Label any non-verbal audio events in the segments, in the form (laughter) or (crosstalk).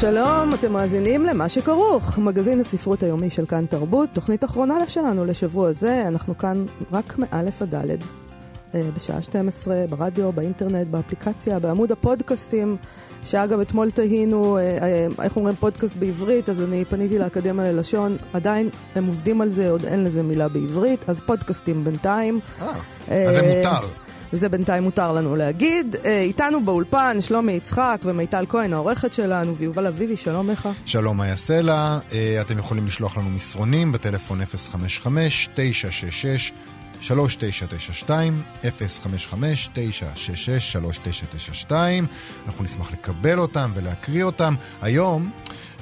שלום, אתם מאזינים למה שכרוך, מגזין הספרות היומי של כאן תרבות, תוכנית אחרונה שלנו לשבוע זה, אנחנו כאן רק מאלף עד דלת, אה, בשעה 12, ברדיו, באינטרנט, באפליקציה, בעמוד הפודקאסטים, שאגב אתמול תהינו אה, אה, איך אומרים פודקאסט בעברית, אז אני פניתי לאקדמיה ללשון, עדיין הם עובדים על זה, עוד אין לזה מילה בעברית, אז פודקאסטים בינתיים. אה, אז זה מותר. זה בינתיים מותר לנו להגיד. איתנו באולפן שלומי יצחק ומיטל כהן, העורכת שלנו, ויובל אביבי, שלום לך. שלום, מאיה סלע. אתם יכולים לשלוח לנו מסרונים בטלפון 055-966. 3992 055-966-3992 אנחנו נשמח לקבל אותם ולהקריא אותם. היום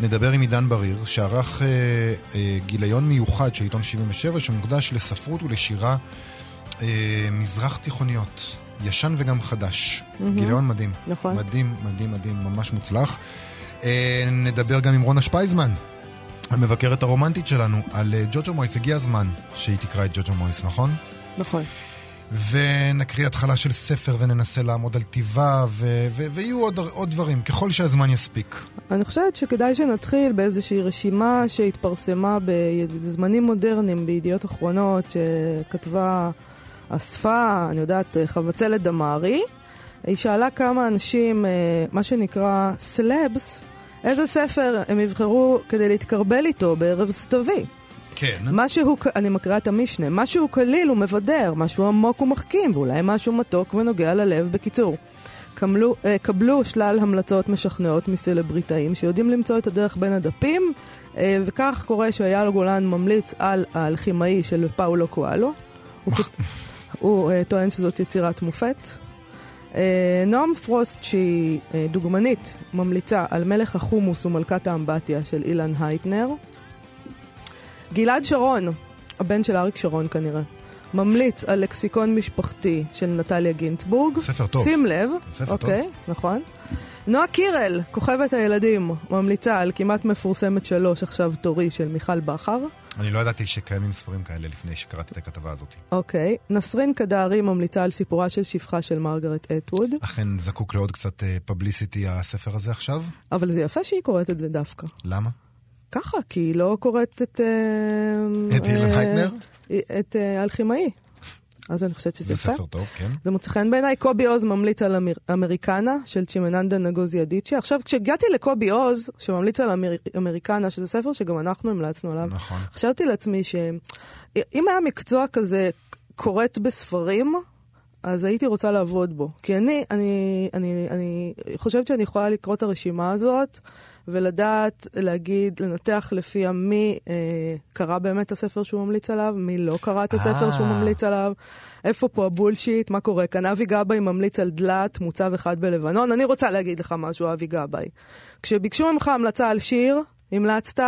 נדבר עם עידן בריר, שערך אה, אה, גיליון מיוחד של עיתון 77 שמוקדש לספרות ולשירה אה, מזרח תיכוניות. ישן וגם חדש. Mm-hmm. גיליון מדהים. נכון. מדהים, מדהים, מדהים, ממש מוצלח. אה, נדבר גם עם רונה שפייזמן, המבקרת הרומנטית שלנו, על אה, ג'וג'ו מויס. הגיע הזמן שהיא תקרא את ג'וג'ו מויס, נכון? נכון. ונקריא התחלה של ספר וננסה לעמוד על טיבה, ו- ו- ויהיו עוד, עוד דברים, ככל שהזמן יספיק. אני חושבת שכדאי שנתחיל באיזושהי רשימה שהתפרסמה בזמנים מודרניים בידיעות אחרונות, שכתבה אספה, אני יודעת, חבצלת דמארי. היא שאלה כמה אנשים, אה, מה שנקרא סלאבס, איזה ספר הם יבחרו כדי להתקרבל איתו בערב סתווי. כן. משהו, אני מקריאה את המשנה, משהו קליל ומבדר, משהו עמוק ומחכים, ואולי משהו מתוק ונוגע ללב. בקיצור, קבלו, אה, קבלו שלל המלצות משכנעות מסלבריטאים שיודעים למצוא את הדרך בין הדפים, אה, וכך קורה שאייל גולן ממליץ על האלכימאי של פאולו קואלו. הוא, אה, טוען שזאת יצירת מופת. אה, נועם פרוסט, שהיא אה, דוגמנית, ממליצה על מלך החומוס ומלכת האמבטיה של אילן הייטנר. גלעד שרון, הבן של אריק שרון כנראה, ממליץ על לקסיקון משפחתי של נטליה גינצבורג. ספר טוב. שים לב. ספר אוקיי, טוב. נכון. נועה קירל, כוכבת הילדים, ממליצה על כמעט מפורסמת שלוש, עכשיו תורי, של מיכל בכר. אני לא ידעתי שקיימים ספרים כאלה לפני שקראתי את הכתבה הזאת. אוקיי. נסרין קדרי ממליצה על סיפורה של שפחה של מרגרט אטווד. אכן זקוק לעוד קצת פבליסיטי הספר הזה עכשיו? אבל זה יפה שהיא קוראת את זה דווקא. למה? ככה, כי היא לא קוראת את... אה, את אילן אה, הייטנר? את אה, האלכימאי. אז אני חושבת שזה זה יפה. ספר טוב, כן. זה מוצא חן בעיניי. קובי עוז ממליץ על אמר... אמריקנה של צ'ימננדה נגוזי אדיצ'י. עכשיו, כשהגעתי לקובי עוז, שממליץ על אמר... אמריקנה, שזה ספר שגם אנחנו המלצנו עליו, נכון. חשבתי לעצמי שאם היה מקצוע כזה קוראת בספרים, אז הייתי רוצה לעבוד בו. כי אני, אני, אני, אני חושבת שאני יכולה לקרוא את הרשימה הזאת ולדעת, להגיד, לנתח לפיה מי אה, קרא באמת את הספר שהוא ממליץ עליו, מי לא קרא את הספר שהוא אה. ממליץ עליו, איפה פה הבולשיט, מה קורה כאן. אבי גבאי ממליץ על דלת, מוצב אחד בלבנון. אני רוצה להגיד לך משהו, אבי גבאי. כשביקשו ממך המלצה על שיר, המלצת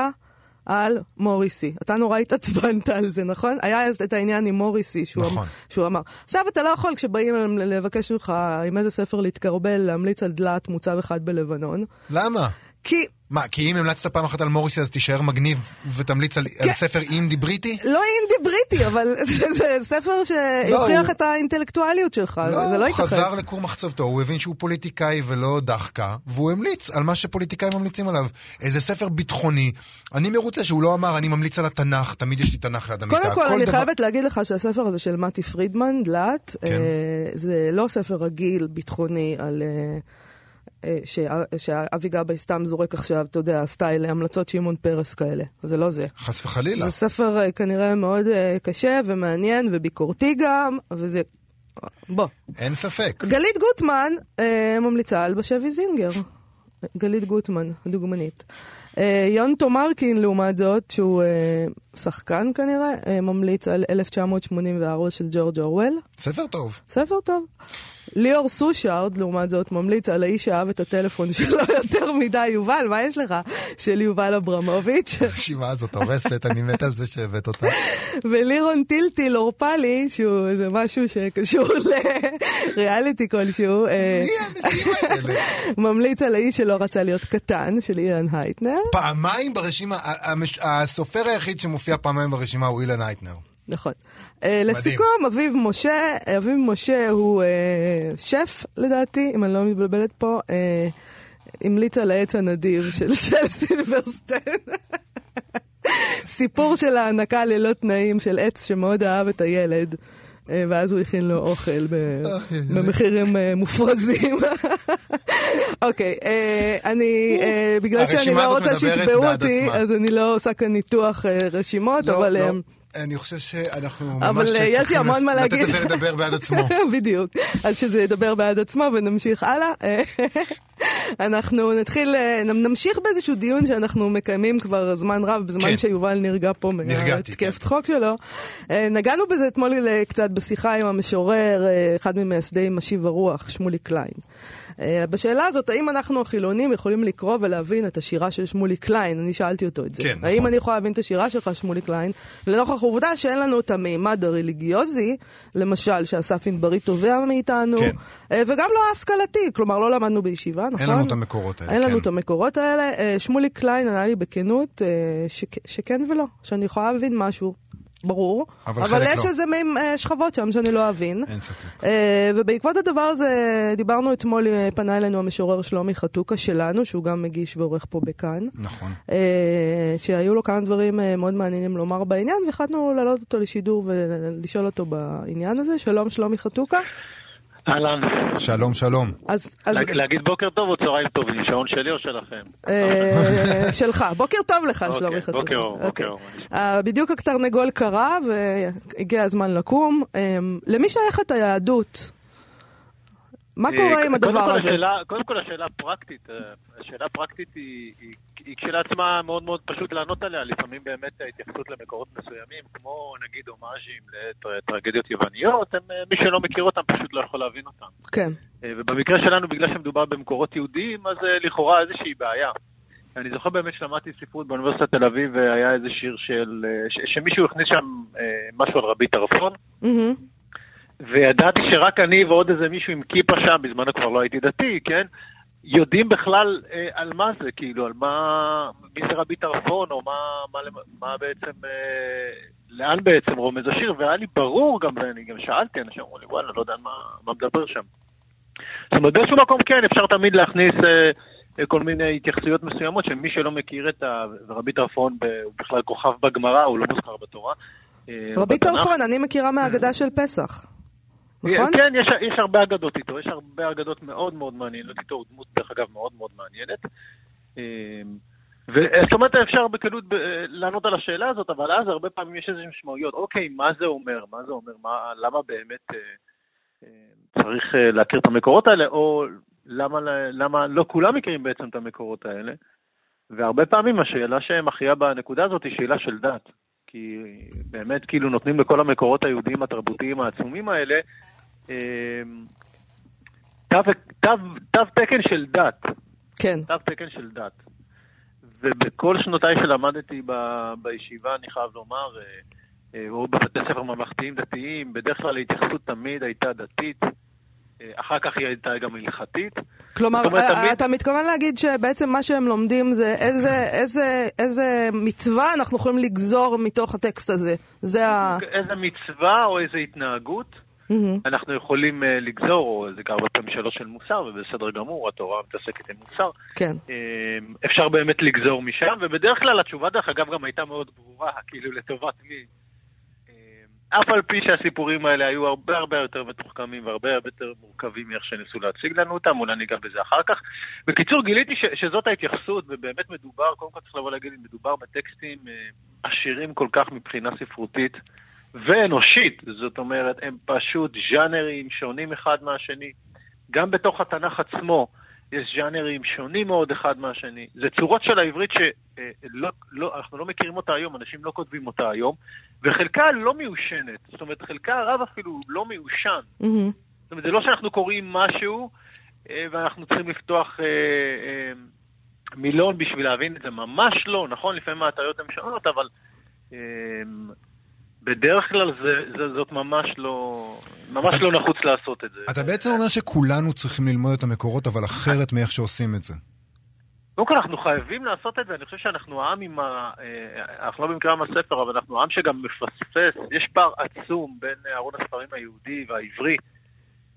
על מוריסי. אתה נורא התעצבנת על זה, נכון? היה אז את העניין עם מוריסי, שהוא, נכון. אמ, שהוא אמר. עכשיו אתה לא יכול, כשבאים לבקש ממך עם איזה ספר להתקרבל, להמליץ על דלת מוצב אחד בלבנון. למה? כי מה, כי אם המלצת פעם אחת על מוריסי אז תישאר מגניב ותמליץ על, על ספר אינדי בריטי? לא אינדי בריטי, אבל (laughs) זה, זה ספר שיוכיח הוא- את האינטלקטואליות שלך, זה לא הוא ייתכן. חזר לכור מחצבתו, הוא הבין שהוא פוליטיקאי ולא דחקה, והוא המליץ על מה שפוליטיקאים ממליצים עליו. איזה ספר ביטחוני. אני מרוצה שהוא לא אמר, אני ממליץ על התנ"ך, תמיד יש לי תנ"ך ליד המיטה. קודם כל, אני דבר- חייבת להגיד לך שהספר הזה של מתי פרידמן, דלת, כן. אה, זה לא ספר רגיל, ביטחוני, על... אה, שאבי גבאי סתם זורק עכשיו, אתה יודע, סטייל המלצות שמעון פרס כאלה. זה לא זה. חס וחלילה. זה ספר אה, כנראה מאוד אה, קשה ומעניין וביקורתי גם, וזה... בוא. אין ספק. גלית גוטמן אה, ממליצה על בשבי זינגר. גלית גוטמן, הדוגמנית. אה, יון תומרקין, לעומת זאת, שהוא אה, שחקן כנראה, אה, ממליץ על 1984 של ג'ורג' אורוול. ספר טוב. ספר טוב. ליאור סושארד, לעומת זאת, ממליץ על האיש שאהב את הטלפון שלו (laughs) יותר מדי. יובל, מה יש לך? של יובל אברמוביץ'. (laughs) הרשימה הזאת הורסת, אני מת על זה שהבאת אותה. ולירון טילטיל אורפלי, שהוא איזה משהו שקשור (laughs) לריאליטי כלשהו, אה? ממליץ על האיש שלא רצה להיות קטן, של אילן הייטנר. פעמיים ברשימה, הסופר היחיד שמופיע פעמיים ברשימה הוא אילן אייטנר. נכון. אה, לסיכום, אביב משה, אביב משה הוא אה, שף, לדעתי, אם אני לא מתבלבלת פה, אה, המליץ על העץ הנדיר של (laughs) של סילברסטיין. סיפור של ההענקה ללא תנאים של עץ שמאוד אהב את הילד. ואז הוא הכין לו אוכל במחירים מופרזים. (laughs) אוקיי, אני, בגלל שאני לא רוצה שיתבעו אותי. אז אני לא עושה כאן ניתוח רשימות, לא, אבל... אני חושב שאנחנו אבל, ממש אה, יש לי צריכים המון מה לתת להגיד. לזה לדבר בעד עצמו. (laughs) בדיוק. אז שזה ידבר בעד עצמו ונמשיך הלאה. (laughs) אנחנו נתחיל, אה, נמשיך באיזשהו דיון שאנחנו מקיימים כבר זמן רב, בזמן כן. שיובל נרגע פה מהתקף כן. צחוק שלו. אה, נגענו בזה אתמול קצת בשיחה עם המשורר, אחד ממייסדי משיב הרוח, שמולי קליין. אה, בשאלה הזאת, האם אנחנו החילונים יכולים לקרוא ולהבין את השירה של שמולי קליין? אני שאלתי אותו את זה. כן, האם נכון. אני יכולה להבין את השירה שלך, שמולי קליין, לנוכח העובדה שאין לנו את המימד הרליגיוזי, למשל, שאסף ענברי תובע מאיתנו, כן. אה, וגם לא ההשכלתי, כלומר, לא למדנו בישיבה, נכון? אין לנו את המקורות האלה. אין לנו כן. את המקורות האלה. אה, שמולי קליין ענה לי בכנות שכ- שכן ולא, שאני יכולה להבין משהו, ברור, אבל אבל יש לא. איזה מין אה, שכבות שם שאני לא אבין. אין ספק. אה, ובעקבות הדבר הזה, דיברנו אתמול, אה, פנה אלינו המשורר שלומי חתוקה שלנו, שהוא גם מגיש ועורך פה בכאן. נכון. שהיו לו כמה דברים מאוד מעניינים לומר בעניין, והחלטנו להעלות אותו לשידור ולשאול אותו בעניין הזה. שלום, שלומי חתוקה. אהלן. שלום, שלום. אז, אז להג- להגיד בוקר טוב או צהריים טובים? שעון שלי או שלכם? אה, (laughs) שלך. בוקר טוב לך, אוקיי, שלומי חתוקה. בוקר אור, בוקר אוקיי. אור. אה, בדיוק התרנגול קרה והגיע הזמן לקום. אה, למי שייכת היהדות? מה אה, קורה עם הדבר כל הזה? השאלה- קודם כל השאלה הפרקטית, אה, השאלה הפרקטית היא היא- היא כשלעצמה מאוד מאוד פשוט לענות עליה. לפעמים באמת ההתייחסות למקורות מסוימים, כמו נגיד הומאז'ים לטרגדיות יווניות, הם, אה, מי שלא מכיר אותם פשוט לא יכול להבין אותם. כן. ובמקרה שלנו, בגלל שמדובר במקורות יהודיים, אז לכאורה איזושהי בעיה. אני זוכר באמת שלמדתי ספרות באוניברסיטת תל אביב, והיה איזה שיר של... ש- שמישהו הכניס שם משהו על רבי טרפון, מהמם. וידעתי שרק אני ועוד איזה מישהו עם כיפה שם, בזמנו כבר לא הייתי דתי, כן? יודעים בכלל אה, על מה זה, כאילו, על מה... מי זה רבי טרפון, או מה, מה, מה בעצם... אה, לאן בעצם רומז השיר, והיה לי ברור גם, ואני גם שאלתי, אנשים אמרו לי, וואלה, לא יודע מה, מה מדבר שם. זאת אומרת, באיזשהו מקום כן, אפשר תמיד להכניס אה, אה, כל מיני התייחסויות מסוימות, שמי שלא מכיר את ה... ורבי טרפון ב- הוא בכלל כוכב בגמרא, הוא לא מוזכר בתורה. אה, רבי בתנ"ך. טרפון, אני מכירה מהאגדה של פסח. נכון? כן, יש, יש הרבה אגדות איתו, יש הרבה אגדות מאוד מאוד מעניינות איתו, הוא דמות דרך אגב מאוד מאוד מעניינת. אמ, וזאת אומרת, אפשר בקלות ב- לענות על השאלה הזאת, אבל אז הרבה פעמים יש איזה משמעויות. אוקיי, מה זה אומר? מה זה אומר? מה, למה באמת אה, אה, צריך אה, להכיר את המקורות האלה, או למה, למה לא כולם מכירים בעצם את המקורות האלה? והרבה פעמים השאלה שמכריעה בנקודה הזאת היא שאלה של דת. כי באמת כאילו נותנים לכל המקורות היהודיים התרבותיים העצומים האלה תו, תו, תקן של דת, כן. תו תקן של דת. ובכל שנותיי שלמדתי ב, בישיבה, אני חייב לומר, אה, אה, או בבתי ספר ממלכתיים דתיים, בדרך כלל ההתייחסות תמיד הייתה דתית, אה, אחר כך היא הייתה גם הלכתית. כלומר, אומרת, תמיד- אתה מתכוון להגיד שבעצם מה שהם לומדים זה איזה, איזה, איזה מצווה אנחנו יכולים לגזור מתוך הטקסט הזה. זה ה... איזה מצווה או איזה התנהגות מהמם. אנחנו יכולים uh, לגזור, או זה הרבה פעמים שאלות של מוסר, ובסדר גמור, התורה מתעסקת עם מוסר. כן. Um, אפשר באמת לגזור משם, ובדרך כלל התשובה, דרך אגב, גם הייתה מאוד ברורה, כאילו לטובת מי. Um, אף על פי שהסיפורים האלה היו הרבה הרבה יותר מתוחכמים והרבה הרבה יותר מורכבים מאיך שניסו להציג לנו אותם, אולי ניגע בזה אחר כך. בקיצור, גיליתי ש- שזאת ההתייחסות, ובאמת מדובר, קודם כל צריך לבוא להגיד, מדובר בטקסטים uh, עשירים כל כך מבחינה ספרותית. ואנושית, זאת אומרת, הם פשוט ז'אנרים שונים אחד מהשני. גם בתוך התנ"ך עצמו, יש ז'אנרים שונים מאוד אחד מהשני. זה צורות של העברית שאנחנו אה, לא, לא, לא מכירים אותה היום, אנשים לא כותבים אותה היום, וחלקה לא מיושנת. זאת אומרת, חלקה הרב אפילו לא מיושן. Mm-hmm. זאת אומרת, זה לא שאנחנו קוראים משהו אה, ואנחנו צריכים לפתוח אה, מילון בשביל להבין את זה, ממש לא. נכון, לפעמים ההטעיות הן שונות, אבל... בדרך כלל זה, זה, זאת ממש לא, ממש אתה, לא נחוץ לעשות את זה. אתה בעצם אומר שכולנו צריכים ללמוד את המקורות, אבל אחרת מאיך שעושים את זה. קודם כל אנחנו חייבים לעשות את זה, אני חושב שאנחנו עם עם ה... אה, אנחנו לא במקרה עם הספר, אבל אנחנו עם שגם מפספס, יש פער עצום בין ארון הספרים היהודי והעברי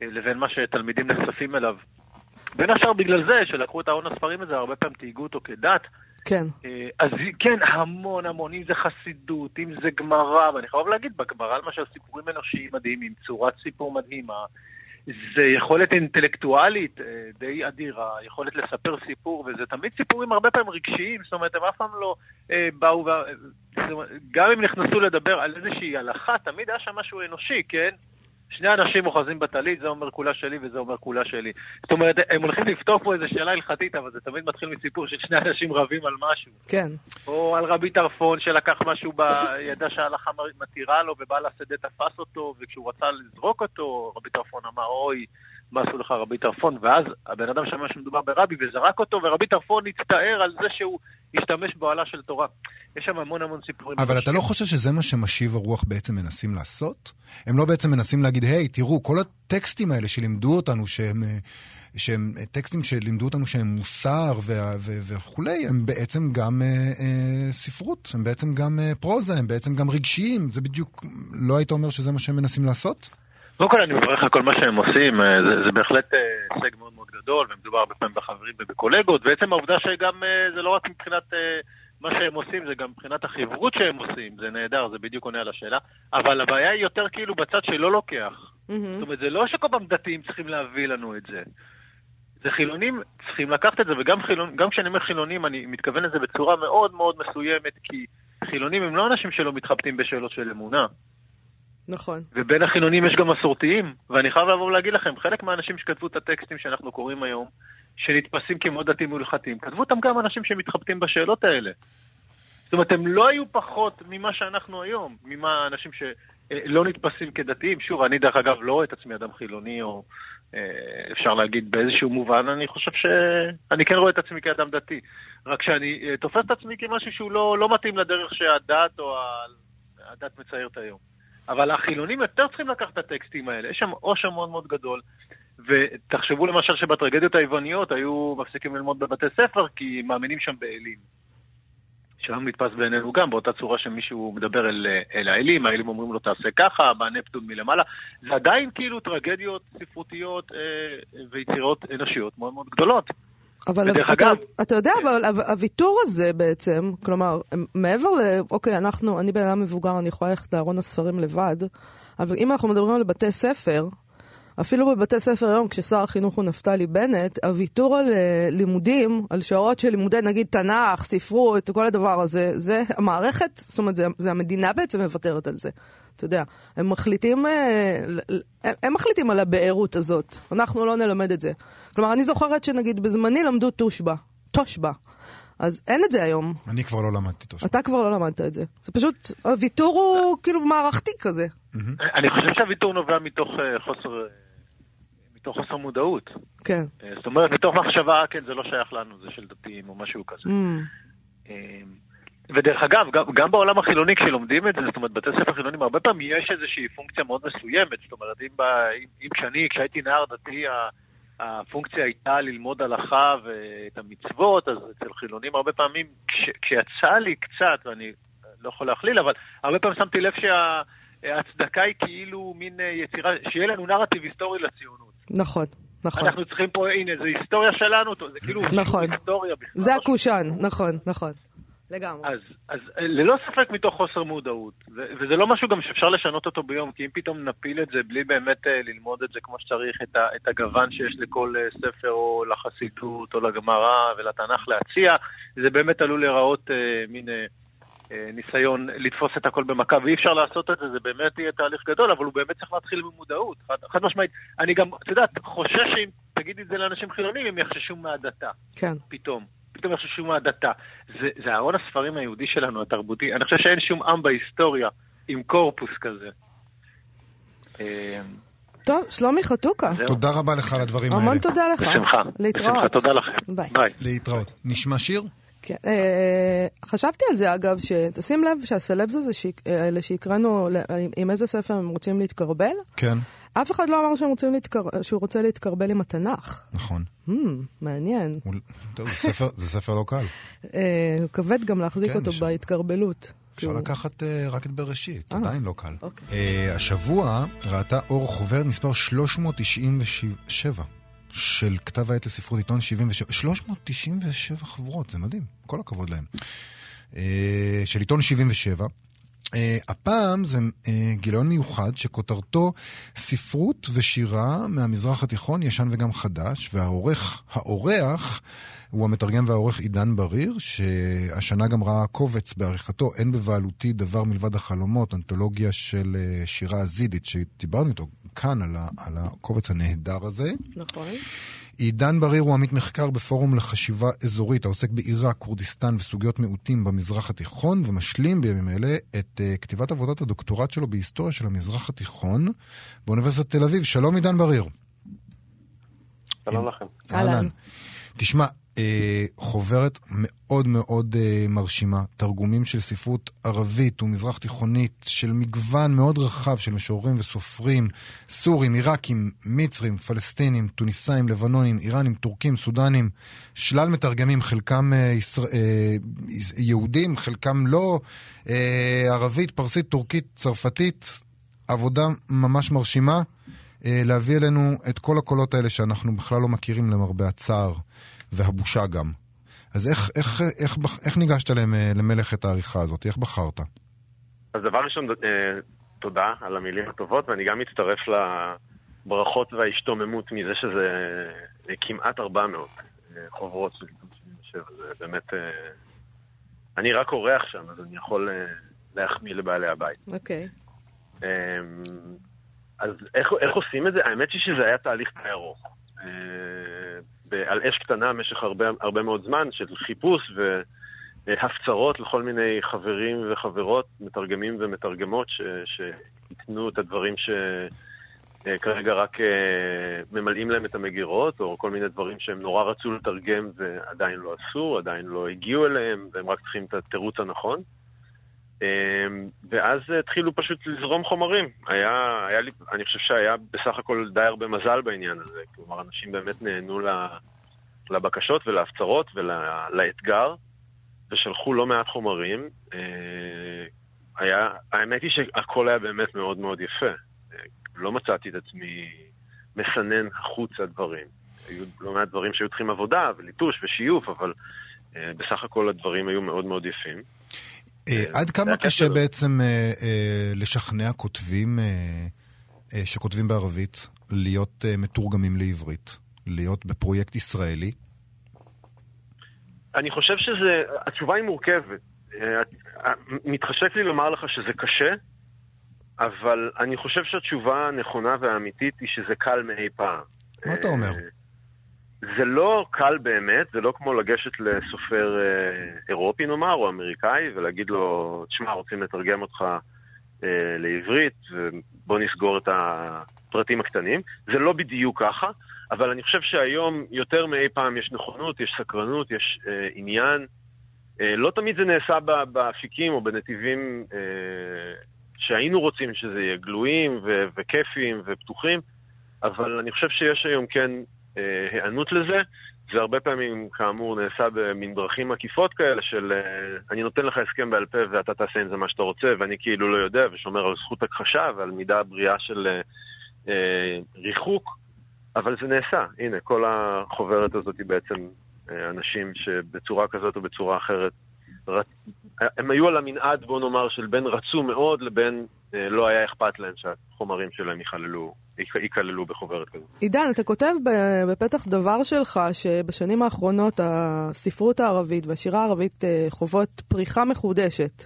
אה, לבין מה שתלמידים נחשפים אליו. בין השאר בגלל זה, שלקחו את ארון הספרים הזה, הרבה פעמים תהיגו אותו כדת, כן. אה, אז כן, המון המון, אם זה חסידות, אם זה גמרא, ואני חייב להגיד, בגמרא למשל סיפורים אנושיים מדהימים, צורת סיפור מדהימה, זה יכולת אינטלקטואלית אה, די אדירה, יכולת לספר סיפור, וזה תמיד סיפורים הרבה פעמים רגשיים, זאת אומרת, הם אף פעם לא אה, באו, אומרת, גם אם נכנסו לדבר על איזושהי הלכה, תמיד היה שם משהו אנושי, כן? שני אנשים אוחזים בטלית, זה אומר כולה שלי וזה אומר כולה שלי. זאת אומרת, הם הולכים לפתור פה איזו שאלה הלכתית, אבל זה תמיד מתחיל מסיפור של שני אנשים רבים על משהו. כן. או על רבי טרפון שלקח משהו בידע שההלכה מתירה לו, ובעל השדה תפס אותו, וכשהוא רצה לזרוק אותו, רבי טרפון אמר, אוי, מה עשו לך רבי טרפון? ואז הבן אדם שמע שמדובר ברבי וזרק אותו, ורבי טרפון הצטער על זה שהוא השתמש באוהלה של תורה. יש שם המון המון סיפורים. אבל אתה לא חושב שזה מה שמשיב הרוח בעצם מנסים לעשות? הם לא בעצם מנסים להגיד, היי, תראו, כל הטקסטים האלה שלימדו אותנו שהם... שהם טקסטים שלימדו אותנו שהם מוסר וכולי, הם בעצם גם אה, אה, ספרות, הם בעצם גם אה, פרוזה, הם בעצם גם רגשיים. זה בדיוק, לא היית אומר שזה מה שהם מנסים לעשות? קודם כל אני מברך על כל מה שהם עושים, אה, זה, זה בהחלט אה, הישג מאוד מאוד גדול, ומדובר הרבה פעמים בחברים ובקולגות, ועצם העובדה שגם אה, זה לא רק מבחינת מה שהם עושים, זה גם מבחינת החברות שהם עושים, זה נהדר, זה בדיוק עונה על השאלה, אבל הבעיה היא יותר כאילו בצד שלא לוקח. Mm-hmm. זאת אומרת, זה לא שכל פעם דתיים צריכים להביא לנו את זה. זה חילונים צריכים לקחת את זה, וגם חילון, כשאני אומר חילונים, אני מתכוון לזה בצורה מאוד מאוד מסוימת, כי חילונים הם לא אנשים שלא מתחבטים בשאלות של אמונה. נכון. ובין החילונים יש גם מסורתיים, ואני חייב לבוא ולהגיד לכם, חלק מהאנשים שכתבו את הטקסטים שאנחנו קוראים היום, שנתפסים כמאוד דתיים והלכתיים, כתבו אותם גם אנשים שמתחבטים בשאלות האלה. זאת אומרת, הם לא היו פחות ממה שאנחנו היום, ממה אנשים שלא נתפסים כדתיים. שוב, אני דרך אגב לא רואה את עצמי אדם חילוני, או אה, אפשר להגיד באיזשהו מובן, אני חושב שאני כן רואה את עצמי כאדם דתי. רק שאני אה, תופס את עצמי כמשהו שהוא לא, לא מתאים לדרך שהדת או הדת מציירת היום. אבל החילונים יותר צריכים לקחת את הטקסטים האלה. יש שם עושר מאוד מאוד גדול. ותחשבו למשל שבטרגדיות היווניות היו מפסיקים ללמוד בבתי ספר כי מאמינים שם באלים. שלנו נתפס בעינינו גם באותה צורה שמישהו מדבר אל, אל האלים, האלים אומרים לו תעשה ככה, בא נפטון מלמעלה. זה עדיין כאילו טרגדיות ספרותיות אה, ויצירות אנושיות מאוד מאוד גדולות. אבל אתה, אגב, אתה יודע. אבל הוויתור הזה בעצם, כלומר, מעבר ל... אוקיי, אנחנו, אני בן אדם מבוגר, אני יכולה ללכת לארון הספרים לבד, אבל אם אנחנו מדברים על בתי ספר, אפילו בבתי ספר היום, כששר החינוך הוא נפתלי בנט, הוויתור על uh, לימודים, על שעות של לימודי נגיד תנ"ך, ספרות, כל הדבר הזה, זה המערכת, זאת אומרת, זה, זה המדינה בעצם מוותרת על זה. אתה יודע, הם מחליטים, אה, הם מחליטים על הבערות הזאת, אנחנו לא נלמד את זה. כלומר, אני זוכרת שנגיד בזמני למדו תושבע, תושבע. אז אין את זה היום. אני כבר לא למדתי תושבע. אתה כבר לא למדת את זה. זה פשוט, הוויתור הוא כאילו מערכתי כזה. אני חושב שהוויתור נובע מתוך אה, חוסר... אה, מתוך חוסר מודעות. כן. זאת אומרת, מתוך מחשבה, כן, זה לא שייך לנו, זה של דתיים או משהו כזה. ודרך אגב, גם, גם בעולם החילוני כשלומדים את זה, זאת אומרת, בתי ספר חילונים, הרבה פעמים יש איזושהי פונקציה מאוד מסוימת. זאת אומרת, אם, אם, אם כשאני, כשהייתי נער דתי, הפונקציה הייתה ללמוד הלכה ואת המצוות, אז אצל חילונים הרבה פעמים, כש, כשיצא לי קצת, ואני לא יכול להכליל, אבל הרבה פעמים שמתי לב שההצדקה היא כאילו מין יצירה, שיהיה לנו נרטיב היסטורי לציונות. נכון. נכון. אנחנו צריכים פה, הנה, זה היסטוריה שלנו, זה כאילו נכון. היסטוריה בכלל. זה הקושאן, נכון, נכון. לגמרי. אז, אז ללא ספק מתוך חוסר מודעות, ו- וזה לא משהו גם שאפשר לשנות אותו ביום, כי אם פתאום נפיל את זה בלי באמת uh, ללמוד את זה כמו שצריך, את, ה- את הגוון שיש לכל uh, ספר או לחסידות או לגמרא ולתנ"ך להציע, זה באמת עלול להיראות uh, מין... Uh, ניסיון לתפוס את הכל במכה, ואי אפשר לעשות את זה, זה באמת יהיה תהליך גדול, אבל הוא באמת צריך להתחיל ממודעות, חד, חד משמעית. אני גם, את יודעת, חושש שאם תגידי את זה לאנשים חילונים, הם יחששו מהדתה. כן. פתאום. פתאום יחששו מהדתה. זה, זה ארון הספרים היהודי שלנו, התרבותי. אני חושב שאין שום עם בהיסטוריה עם קורפוס כזה. אה, טוב, שלומי חתוקה. תודה רבה לך על הדברים האלה. המון תודה לך. בשמחה. להתראות. בשמחה, תודה לכם. ביי. ביי. להתראות. נשמע שיר? כן. אה, חשבתי על זה, אגב, שתשים לב שהסלבס הזה, אה, אלה שהקראנו, ל- עם איזה ספר הם רוצים להתקרבל, כן, אף אחד לא אמר שהם להתקר... שהוא רוצה להתקרבל עם התנ"ך. נכון. Hmm, מעניין. הוא- טוב, זה ספר- זה ספר לא קל. אה, כבד גם להחזיק כן, אותו אפשר. בהתקרבלות. אפשר שהוא- לקחת אה, רק את בראשית, אה. עדיין לא קל. אוקיי. אה, השבוע ראתה אור חוברת מספר 397 של כתב העת לספרות עיתון 77. 397 חברות, זה מדהים, כל הכבוד להם. אה, של עיתון 77. אה, הפעם זה אה, גיליון מיוחד שכותרתו ספרות ושירה מהמזרח התיכון, ישן וגם חדש, והעורך, האורח, הוא המתרגם והעורך עידן בריר, שהשנה גם ראה קובץ בעריכתו, אין בבעלותי דבר מלבד החלומות, אנתולוגיה של אה, שירה אזידית, שדיברנו איתו כאן על, ה, על הקובץ הנהדר הזה. נכון. עידן בריר הוא עמית מחקר בפורום לחשיבה אזורית העוסק בעיראק, כורדיסטן וסוגיות מיעוטים במזרח התיכון, ומשלים בימים אלה את uh, כתיבת עבודת הדוקטורט שלו בהיסטוריה של המזרח התיכון באוניברסיטת תל אביב. שלום עידן בריר. שלום לכם. אהלן. תשמע, אה, חוברת מאוד מאוד אה, מרשימה, תרגומים של ספרות ערבית ומזרח תיכונית, של מגוון מאוד רחב של משוררים וסופרים, סורים, עיראקים, מצרים, פלסטינים, טוניסאים, לבנונים, איראנים, טורקים, סודנים, שלל מתרגמים, חלקם אה, ישראל, אה, יהודים, חלקם לא, אה, ערבית, פרסית, טורקית, צרפתית, עבודה ממש מרשימה. אה, להביא אלינו את כל הקולות האלה שאנחנו בכלל לא מכירים למרבה הצער והבושה גם. אז איך, איך, איך, איך, איך ניגשת למ- למלאכת העריכה הזאת? איך בחרת? אז דבר ראשון, אה, תודה על המילים הטובות, ואני גם מצטרף לברכות וההשתוממות מזה שזה אה, כמעט 400 אה, חוברות של עיתון 77. זה באמת... אה, אני רק אורח שם, אז אני יכול אה, להחמיא לבעלי הבית. אוקיי. אמ, אז איך, איך עושים את זה? האמת היא שזה היה תהליך ארוך. אה, על אש קטנה במשך הרבה, הרבה מאוד זמן של חיפוש והפצרות לכל מיני חברים וחברות, מתרגמים ומתרגמות שייתנו את הדברים שכרגע רק אה, ממלאים להם את המגירות, או כל מיני דברים שהם נורא רצו לתרגם ועדיין לא עשו, עדיין לא הגיעו אליהם, והם רק צריכים את התירוץ הנכון. אמ, ואז התחילו פשוט לזרום חומרים. היה, היה לי, אני חושב שהיה בסך הכל די הרבה מזל בעניין הזה. כלומר, אנשים באמת נהנו לבקשות ולהפצרות ולאתגר, ושלחו לא מעט חומרים. אה, היה, האמת היא שהכל היה באמת מאוד מאוד יפה. אה, לא מצאתי את עצמי מסנן החוצה דברים. היו לא מעט דברים שהיו צריכים עבודה וליטוש ושיוף, אבל אה, בסך הכל הדברים היו מאוד מאוד יפים. אה, עד כמה קשה. בעצם אה, אה, לשכנע כותבים אה, אה, שכותבים בערבית להיות אה, מתורגמים לעברית? להיות בפרויקט ישראלי? אני חושב שזה, התשובה היא מורכבת. אה, אה, מתחשק לי לומר לך שזה קשה, אבל אני חושב שהתשובה הנכונה והאמיתית היא שזה קל מאי פעם. מה אתה אומר? זה לא קל באמת, זה לא כמו לגשת לסופר אה, אירופי נאמר, או אמריקאי, ולהגיד לו, תשמע, רוצים לתרגם אותך אה, לעברית, ובוא נסגור את הפרטים הקטנים. זה לא בדיוק ככה, אבל אני חושב שהיום יותר מאי פעם יש נכונות, יש סקרנות, יש אה, עניין. אה, לא תמיד זה נעשה באפיקים או בנתיבים אה, שהיינו רוצים שזה יהיה גלויים וכיפיים ופתוחים, אבל אני חושב שיש היום כן היענות לזה. זה הרבה פעמים, כאמור, נעשה במין דרכים עקיפות כאלה של אה, אני נותן לך הסכם בעל פה ואתה תעשה עם זה מה שאתה רוצה, ואני כאילו לא יודע, ושומר על זכות הכחשה ועל מידה בריאה של אה, אה, ריחוק, אבל זה נעשה. הנה, כל החוברת הזאת היא בעצם אה, אנשים שבצורה כזאת או בצורה אחרת. הם היו על המנעד, בוא נאמר, של בין רצו מאוד לבין אה, לא היה אכפת להם שהחומרים שלהם ייכללו, ייכללו בחוברת כזאת. עידן, אתה כותב בפתח דבר שלך שבשנים האחרונות הספרות הערבית והשירה הערבית אה, חוות פריחה מחודשת.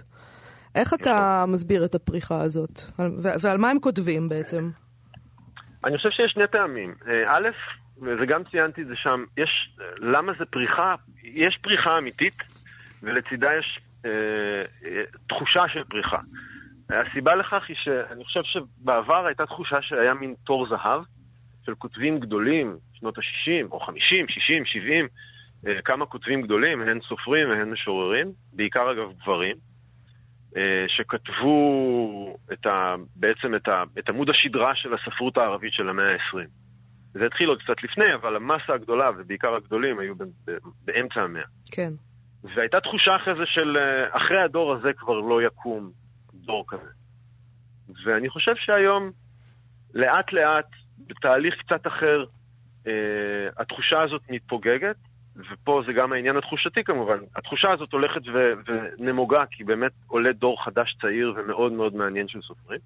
איך אתה מסביר את הפריחה הזאת? ועל מה הם כותבים בעצם? אני חושב שיש שני טעמים. אה, א', וזה גם ציינתי את זה שם, יש, למה זה פריחה? יש פריחה אמיתית, ולצידה יש אה, אה, תחושה של פריחה. הסיבה לכך היא שאני חושב שבעבר הייתה תחושה שהיה מין תור זהב של כותבים גדולים, שנות ה-60, או 50, 60, 70, כמה כותבים גדולים, הן סופרים והן משוררים, בעיקר אגב גברים, אה, שכתבו את ה, בעצם את, ה, את עמוד השדרה של הספרות הערבית של המאה ה-20. זה התחיל עוד קצת לפני, אבל המסה הגדולה, ובעיקר הגדולים, היו באמצע המאה. כן. והייתה תחושה אחרי זה של אה, אחרי הדור הזה כבר לא יקום דור כזה. ואני חושב שהיום, לאט לאט, בתהליך קצת אחר, אה, התחושה הזאת מתפוגגת, ופה זה גם העניין התחושתי כמובן. התחושה הזאת הולכת ו- ונמוגה, כי באמת עולה דור חדש צעיר ומאוד מאוד מעניין של סופרים.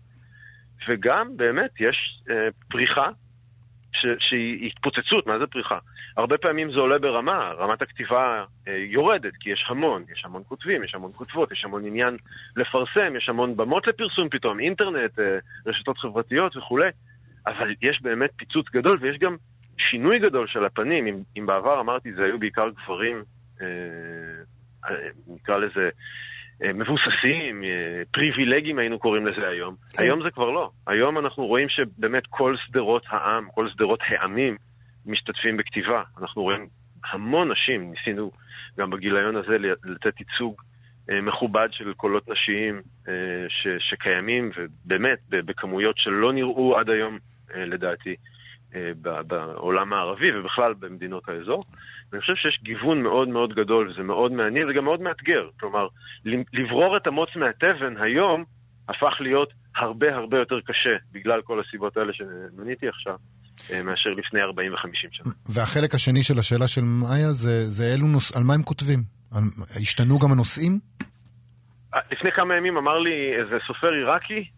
וגם באמת יש אה, פריחה שהיא התפוצצות, מה זה פריחה? הרבה פעמים זה עולה ברמה, רמת הכתיבה אה, יורדת, כי יש המון, יש המון כותבים, יש המון כותבות, יש המון עניין לפרסם, יש המון במות לפרסום פתאום, אינטרנט, אה, רשתות חברתיות וכולי, אבל יש באמת פיצוץ גדול ויש גם שינוי גדול של הפנים. אם, אם בעבר אמרתי זה היו בעיקר גברים, אה, אה, נקרא לזה, מבוססים, אה, פריבילגים היינו קוראים לזה היום. כן. היום זה כבר לא. היום אנחנו רואים שבאמת כל שדרות העם, כל שדרות העמים משתתפים בכתיבה. אנחנו רואים המון נשים, ניסינו גם בגיליון הזה לתת ייצוג אה, מכובד של קולות נשיים אה, ש, שקיימים, ובאמת בכמויות שלא נראו עד היום, אה, לדעתי. אה, בעולם הערבי ובכלל במדינות האזור. ואני חושב שיש גיוון מאוד מאוד גדול וזה מאוד מעניין וגם מאוד מאתגר. כלומר, לברור את המוץ מהתבן היום הפך להיות הרבה הרבה יותר קשה בגלל כל הסיבות האלה שמניתי עכשיו. אה, מאשר לפני 40 ו-50 שנה. והחלק השני של השאלה של מאיה זה, זה אלו נוס... על מה הם כותבים? על... השתנו גם הנושאים? אה, לפני כמה ימים אמר לי איזה סופר עיראקי,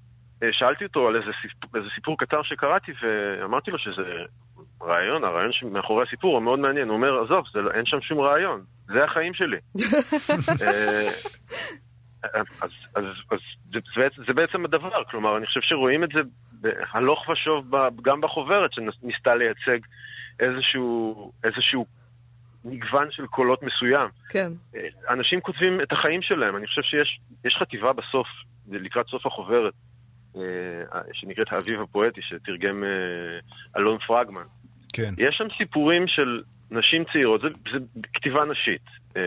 אה, שאלתי אותו על איזה סיפור, איזה סיפור קצר שקראתי, ואמרתי לו שזה רעיון, הרעיון שמאחורי הסיפור הוא מאוד מעניין. הוא אומר, עזוב, זה, לא, אין שם שום רעיון, זה החיים שלי. (laughs) אה, אז, אז, אז אז זה, זה בעצם הדבר, כלומר, אני חושב שרואים את זה הלוך ושוב גם בחוברת, שניסתה לייצג איזשהו, איזשהו מגוון של קולות מסוים. כן. אה, אנשים כותבים את החיים שלהם, אני חושב שיש חטיבה בסוף, לקראת סוף החוברת, אה, שנקראת האביב הפואטי, שתרגם אה, אלון פרגמן. כן. יש שם סיפורים של נשים צעירות, זה, זה כתיבה נשית, אה,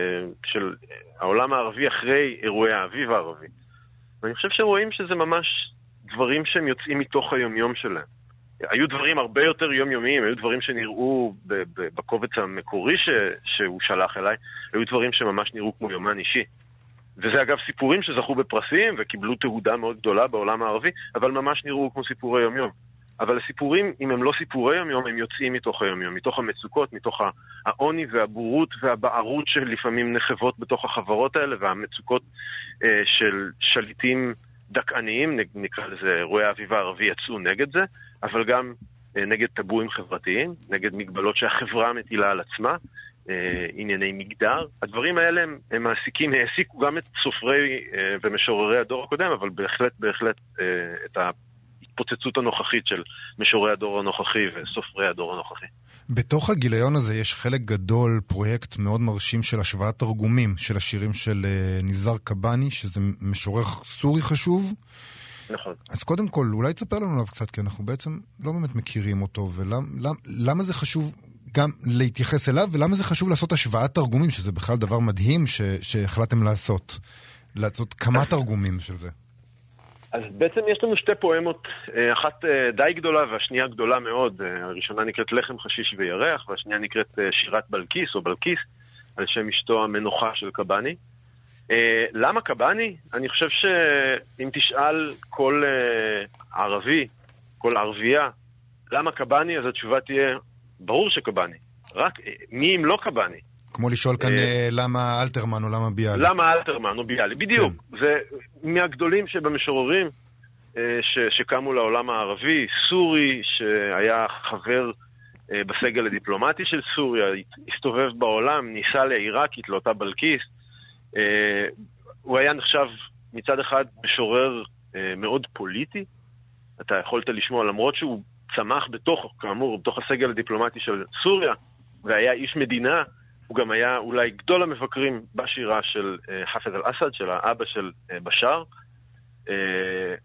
של העולם הערבי אחרי אירועי האביב הערבי. ואני חושב שרואים שזה ממש דברים שהם יוצאים מתוך היומיום שלהם. היו דברים הרבה יותר יומיומיים, היו דברים שנראו בקובץ המקורי ש, שהוא שלח אליי, היו דברים שממש נראו כמו יומן אישי. וזה אגב סיפורים שזכו בפרסים וקיבלו תהודה מאוד גדולה בעולם הערבי, אבל ממש נראו כמו סיפורי יומיום. אבל הסיפורים, אם הם לא סיפורי יומיום, הם יוצאים מתוך היומיום, מתוך המצוקות, מתוך העוני והבורות והבערות שלפעמים נחבות בתוך החברות האלה, והמצוקות אה, של שליטים דכאניים, נקרא לזה אירועי האביב הערבי, יצאו נגד זה, אבל גם אה, נגד טבואים חברתיים, נגד מגבלות שהחברה מטילה על עצמה, אה, ענייני מגדר. הדברים האלה הם, הם מעסיקים, העסיקו גם את סופרי אה, ומשוררי הדור הקודם, אבל בהחלט בהחלט אה, את ההתפוצצות הנוכחית של משוררי הדור הנוכחי וסופרי הדור הנוכחי. בתוך הגיליון הזה יש חלק גדול, פרויקט מאוד מרשים של השוואת תרגומים של השירים של ניזר קבאני, שזה משורר סורי חשוב. נכון. אז קודם כל, אולי תספר לנו עליו קצת, כי אנחנו בעצם לא באמת מכירים אותו, ולמה זה חשוב גם להתייחס אליו, ולמה זה חשוב לעשות השוואת תרגומים, שזה בכלל דבר מדהים ש, שהחלטתם לעשות. לעשות כמה תרגומים של זה. אז בעצם יש לנו שתי פואמות, אה, אחת אה, די גדולה והשנייה גדולה מאוד. אה, הראשונה נקראת לחם חשיש וירח, והשנייה נקראת שירת בלקיס או בלקיס, על שם אשתו המנוחה של קבאני. למה קבאני? אני חושב שאם תשאל כל ערבי, כל ערבייה, למה קבאני, אז התשובה תהיה, ברור שקבאני. רק מי אם לא קבאני? כמו לשאול כאן אה, אה, למה אלתרמן או למה ביאליק. למה אלתרמן או ביאליק, בדיוק. כן. זה מהגדולים שבמשוררים אה, ש, שקמו לעולם הערבי, סורי, שהיה חבר בסגל הדיפלומטי של סוריה, הסתובב בעולם, ניסה לעיראקית, לאותה בלקיס. הוא היה נחשב מצד אחד משורר מאוד פוליטי, אתה יכולת לשמוע, למרות שהוא צמח בתוך, כאמור, בתוך הסגל הדיפלומטי של סוריה, והיה איש מדינה, הוא גם היה אולי גדול המבקרים בשירה של אה, חאפז אל-אסד, של האבא של אה, בשאר. אה,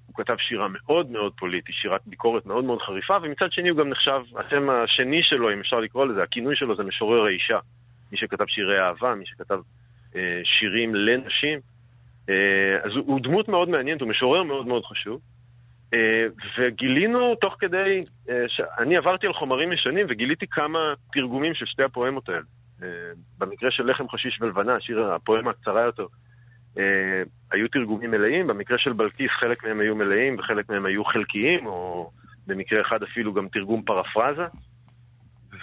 הוא כתב שירה מאוד מאוד פוליטית, שירת ביקורת מאוד מאוד חריפה, ומצד שני הוא גם נחשב, השם השני שלו, אם אפשר לקרוא לזה, הכינוי שלו זה משורר האישה. מי שכתב שירי אהבה, מי שכתב שירים לנשים. אז הוא, הוא דמות מאוד מעניינת, הוא משורר מאוד מאוד חשוב. וגילינו תוך כדי, אני עברתי על חומרים ישנים וגיליתי כמה תרגומים של שתי הפואמות האלה. אה, במקרה של לחם חשיש ולבנה, השיר, הפואמה הקצרה יותר, אה, היו תרגומים מלאים, במקרה של בלקיס חלק מהם היו מלאים וחלק מהם היו חלקיים, או במקרה אחד אפילו גם תרגום פרפרזה.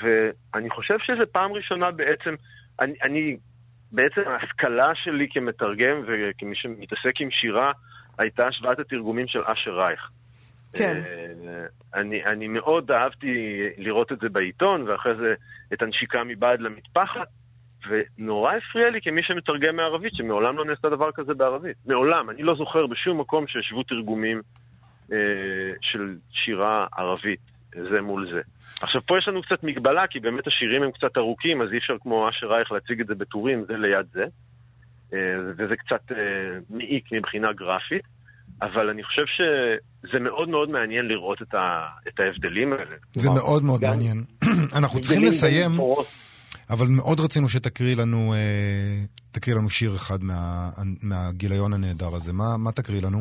ואני חושב שזו פעם ראשונה בעצם, אני, אני, בעצם ההשכלה שלי כמתרגם וכמי שמתעסק עם שירה, הייתה השוואת התרגומים של אשר רייך. כן. אה, אני, אני מאוד אהבתי לראות את זה בעיתון, ואחרי זה את הנשיקה מבעד למטפחת, ונורא הפריע לי כמי שמתרגם מערבית, שמעולם לא נעשה דבר כזה בערבית. מעולם. אני לא זוכר בשום מקום שהשוו תרגומים אה, של שירה ערבית, זה מול זה. עכשיו, פה יש לנו קצת מגבלה, כי באמת השירים הם קצת ארוכים, אז אי אפשר כמו אשר רייך להציג את זה בטורים, זה ליד זה. אה, וזה קצת אה, מעיק מבחינה גרפית. אבל אני חושב שזה מאוד מאוד מעניין לראות את, ה, את ההבדלים האלה. זה כלומר, מאוד מאוד מעניין. (clears throat) אנחנו צריכים לסיים, אבל מאוד רצינו שתקריא לנו, אה, תקריא לנו שיר אחד מה, מהגיליון הנהדר הזה. מה, מה תקריא לנו?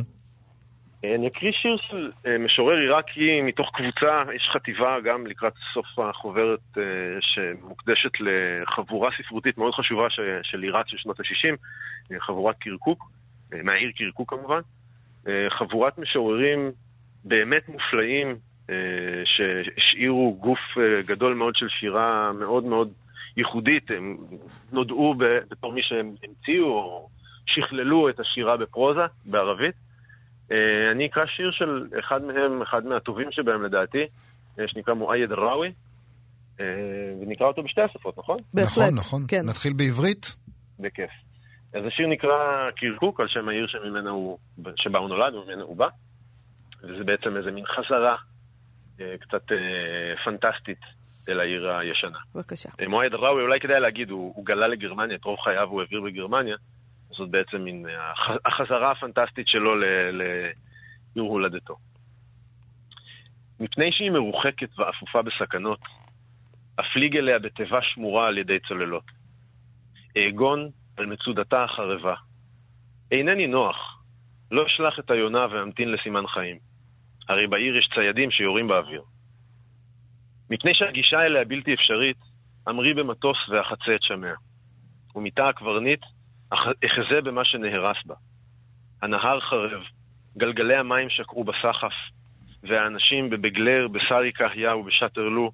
אה, אני אקריא שיר של אה, משורר עיראקי מתוך קבוצה, יש חטיבה גם לקראת סוף החוברת שמוקדשת לחבורה ספרותית מאוד חשובה של עיראק של שנות ה-60, חבורת קרקוק, מהעיר קרקוק כמובן. חבורת משוררים באמת מופלאים, שהשאירו גוף גדול מאוד של שירה מאוד מאוד ייחודית, הם נודעו בתור מי שהם המציאו או שכללו את השירה בפרוזה, בערבית. אה, אני אקרא שיר של אחד מהם, אחד מהטובים שבהם לדעתי, אה, שנקרא מואייד ראוי, אה, ונקרא אותו בשתי השפות, נכון? בהחלט, נכון, נכון. כן. נתחיל בעברית? בכיף. אז השיר נקרא קרקוק, על שם העיר שממנה הוא, שבה הוא נולד וממנה הוא בא, וזה בעצם איזה מין חזרה קצת פנטסטית אל העיר הישנה. בבקשה. מועד ראוי, אולי כדאי להגיד, הוא, הוא גלה לגרמניה, את רוב חייו הוא העביר בגרמניה, זאת בעצם מין החזרה הפנטסטית שלו לעיר הולדתו. מפני שהיא מרוחקת ואפופה בסכנות, אפליג אליה בתיבה שמורה על ידי צוללות. אעגון על מצודתה החרבה. אינני נוח, לא אשלח את היונה ואמתין לסימן חיים. הרי בעיר יש ציידים שיורים באוויר. מפני שהגישה אליה בלתי אפשרית, אמרי במטוס ואחצה את שמיה. ומתא הקברניט, אחזה במה שנהרס בה. הנהר חרב, גלגלי המים שקעו בסחף, והאנשים בבגלר, בסארי קהיה ובשטרלו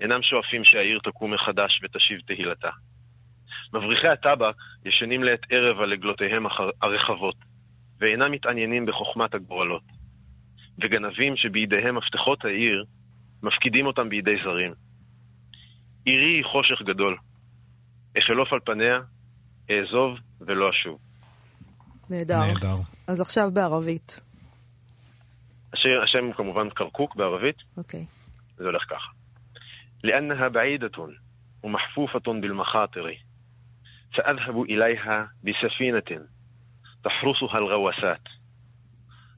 אינם שואפים שהעיר תקום מחדש ותשיב תהילתה. מבריחי הטבק ישנים לעת ערב על עגלותיהם הרחבות, ואינם מתעניינים בחוכמת הגורלות. וגנבים שבידיהם מפתחות העיר מפקידים אותם בידי זרים. עירי היא חושך גדול. אחלוף על פניה, אעזוב ולא אשוב. נהדר. נהדר. אז עכשיו בערבית. השם, השם הוא כמובן קרקוק בערבית. אוקיי. זה הולך ככה. لأنها بعيدة ومحفوفة بالمخاطر سأذهب إليها بسفينة تحرسها الغواسات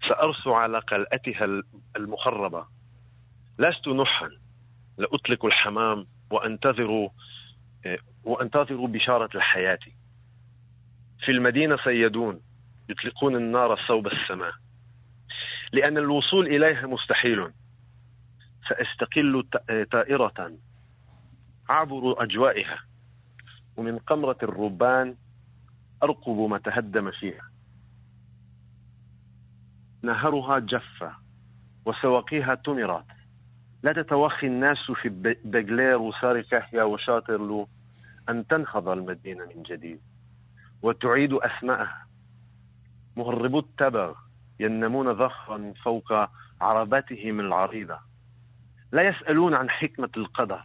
سارث على قلأتها المخربة. لست نحا. لأطلق الحمام وأنتظر آه، وأنتظر بشارة الحياة. في المدينة صيادون يطلقون النار صوب السماء. لأن الوصول إليها مستحيل. سأستقل آه، طائرة. أعبر أجوائها. ومن قمرة الربان أرقب ما تهدم فيها. نهرها جف وسواقيها تمرت لا تتوخي الناس في بجلير وساري كحيا وشاطرلو أن تنهض المدينة من جديد. وتعيد أسماءها. مهربو التبغ ينمون ضخا فوق عرباتهم العريضة. لا يسألون عن حكمة القدر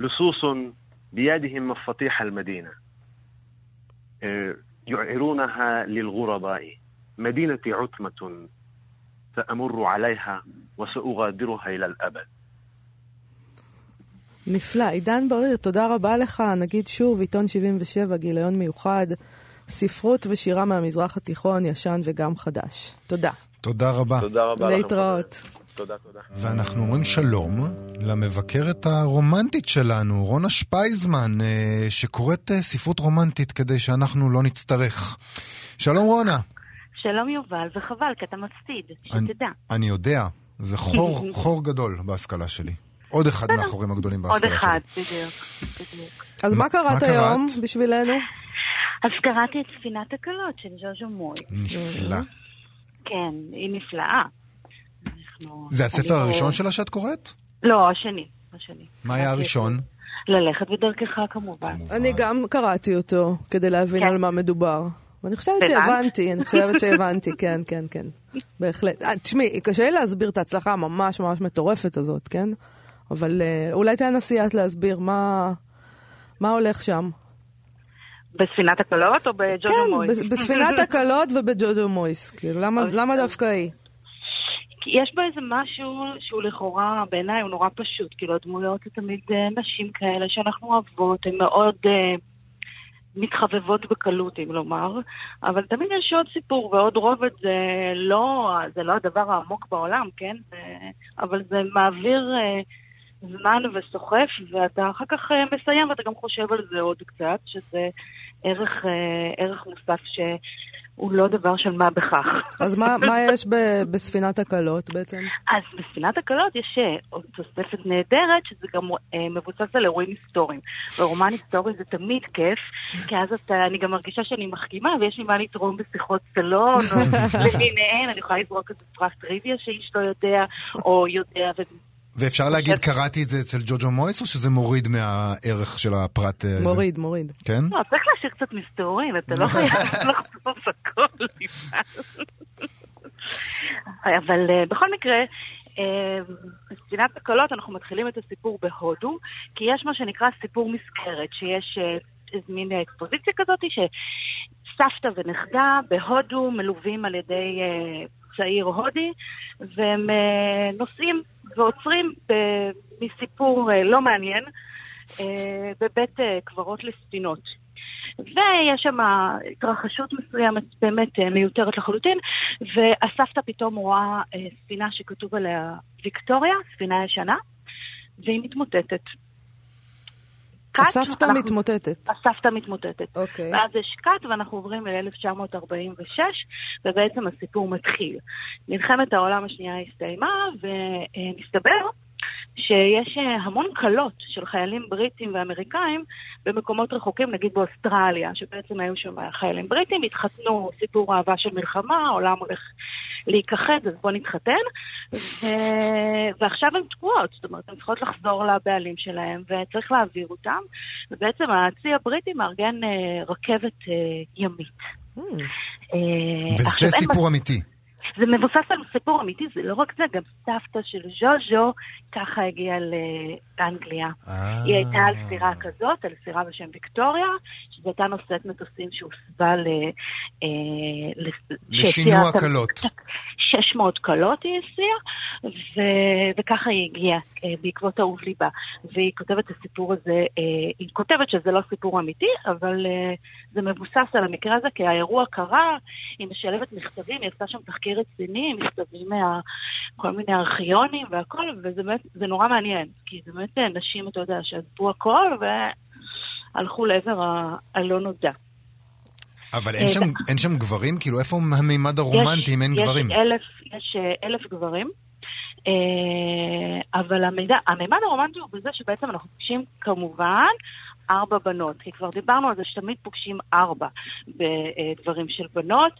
لصوص بيدهم مفاتيح المدينة يعيرونها للغرباء مدينة عتمة سأمر عليها وسأغادرها إلى الأبد נפלא. עידן בריר, תודה רבה לך. נגיד שוב, עיתון 77, גיליון מיוחד, ספרות ושירה מהמזרח התיכון, ישן וגם חדש. תודה. תודה רבה. תודה רבה לכם. תודה, תודה. ואנחנו אומרים שלום למבקרת הרומנטית שלנו, רונה שפייזמן, אה, שקוראת אה, ספרות רומנטית כדי שאנחנו לא נצטרך. שלום רונה. שלום יובל, וחבל, כי אתה מפסיד, אני- שתדע. אני יודע, זה חור, (laughs) חור גדול בהשכלה שלי. עוד אחד מהחורים הגדולים עוד בהשכלה אחד, שלי. בדיוק, בדיוק. אז מה קראת? היום בשבילנו? אז קראתי את ספינת הקלות של ז'וז'ו מוי. נפלא. כן, היא נפלאה. אנחנו- זה הספר אני- הראשון שלה שאת קוראת? לא, השני. השני. מה היה הראשון? ללכת בדרכך כמובן. אני גם קראתי אותו כדי להבין כן. על מה מדובר. ואני חושבת הבנת? שהבנתי, אני חושבת שהבנתי, (laughs) כן, כן, כן. בהחלט. אה, תשמעי, קשה לי להסביר את ההצלחה הממש ממש מטורפת הזאת, כן? אבל אה, אולי תנסי את להסביר מה מה הולך שם. בספינת הקלות או בג'וז'ו כן, מוי? בס- בספינת הקלות ובג'ודו מויס. כאילו, למה- טוב. דווקא היא? יש בו איזה משהו שהוא לכאורה, בעיניי הוא נורא פשוט. כאילו, הדמויות זה תמיד אה, נשים כאלה שאנחנו אוהבות, הן מאוד אה, מתחבבות בקלות, אם לומר. אבל תמיד יש עוד סיפור ועוד רובד, זה לא, זה לא הדבר העמוק בעולם, כן? אבל זה מעביר אה, זמן וסוחף, ואתה אחר כך אה, מסיים ואתה גם חושב על זה עוד קצת, שזה ערך, אה, ערך מוסף ש... הוא לא דבר של מה בכך. אז מה (laughs) מה יש ב- בספינת הקלות בעצם? אז בספינת הקלות יש אה, תוספת נהדרת, שזה גם אה, מבוסס על אירועים היסטוריים. ורומן היסטורי זה תמיד כיף, כי אז אתה, אני גם מרגישה שאני מחכימה, ויש לי מה לתרום בשיחות סלון, או (laughs) למיניהן, אני יכולה לזרוק איזה פרס טריוויה שאיש לא יודע, או יודע. ואפשר להגיד, קראתי את זה אצל ג'וג'ו מויס, או שזה מוריד מהערך של הפרט? אה, זה? מוריד, מוריד. כן? לא, צריך להשאיר קצת מסתורים, אתה לא חייב (laughs) לחשוף הכל. אבל אה, בכל מקרה, אה, בספינת הקולות אנחנו מתחילים את הסיפור בהודו, כי יש מה שנקרא סיפור מסגרת, שיש אה, מין אקספוזיציה כזאת, שסבתא ונכדה בהודו מלווים על ידי אה, צעיר הודי, והם אה, נוסעים ועוצרים מסיפור אה, לא מעניין אה, בבית קברות לספינות. ויש שם התרחשות מסוימת באמת מיותרת לחלוטין, והסבתא פתאום רואה אה, ספינה שכתוב עליה ויקטוריה, ספינה ישנה, והיא מתמוטטת. קאט, הסבתא אנחנו- מתמוטטת. הסבתא מתמוטטת. אוקיי. ואז יש קאט ואנחנו עוברים ל-1946, ובעצם הסיפור מתחיל. מלחמת העולם השנייה הסתיימה, ומסתבר שיש אה, המון כלות של חיילים בריטים ואמריקאים במקומות רחוקים, נגיד באוסטרליה, שבעצם היו שם חיילים בריטים, התחתנו, סיפור אהבה של מלחמה, העולם הולך להיכחד, אז בואו נתחתן. ו... ועכשיו הן תקועות, זאת אומרת, הן צריכות לחזור לבעלים שלהם, וצריך להעביר אותם. ובעצם הצי הבריטי מארגן אה, רכבת אה, ימית. Hmm. אה, וזה סיפור אמיתי. זה מבוסס על סיפור אמיתי, זה לא רק זה, גם סבתא של ז'וז'ו ככה הגיעה לאנגליה. אה. היא הייתה על סירה כזאת, על סירה בשם ויקטוריה, שזו הייתה נושאת מטוסים שהוסבה ל... אה, לשינוע קלות. 600 קלות היא הסיעה, ו... וככה היא הגיעה אה, בעקבות אהוב ליבה. והיא כותבת את הסיפור הזה, היא כותבת שזה לא סיפור אמיתי, אבל זה מבוסס על המקרה הזה, כי האירוע קרה, היא משלבת מכתבים, היא עשתה שם תחקיר רציני, מכתבים מה... כל מיני ארכיונים והכל, וזה באמת, זה נורא מעניין, כי זה באמת נשים, אתה יודע, שעזבו הכל והלכו לעבר הלא נודע. אבל אין אה, שם- אין שם גברים? כאילו, איפה המימד הרומנטי אם אין יש גברים? אלף, יש אה, אלף גברים, אה, אבל המידע, הממד הרומנטי הוא בזה שבעצם אנחנו פוגשים כמובן ארבע בנות, כי כבר דיברנו על זה שתמיד פוגשים ארבע בדברים של בנות,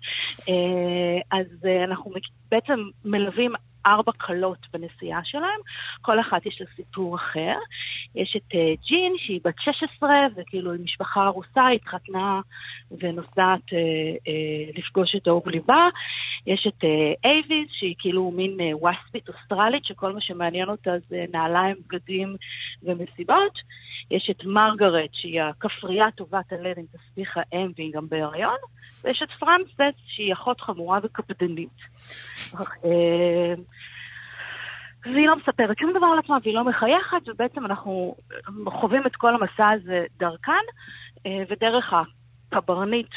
אה, אז אה, אנחנו בעצם מלווים ארבע כלות בנסיעה שלהם, כל אחת יש לה סיפור אחר. יש את אה, ג'ין, שהיא בת 16, וכאילו היא משפחה ארוסה, היא התחתנה ונוסעת אה, אה, לפגוש את אהוב ליבה. יש את אה, אייביס, שהיא כאילו מין אה, ווספית אוסטרלית, שכל מה שמעניין אותה זה נעליים, בגדים ומסיבות. יש את מרגרט, שהיא הכפרייה טובת הלב עם תסביך האם והיא גם בהיריון. ויש את פרנסס, שהיא אחות חמורה וקפדנית. אה, והיא לא מספרת שום דבר על עצמה, והיא לא מחייכת, ובעצם אנחנו חווים את כל המסע הזה דרכן, אה, ודרך הקברניט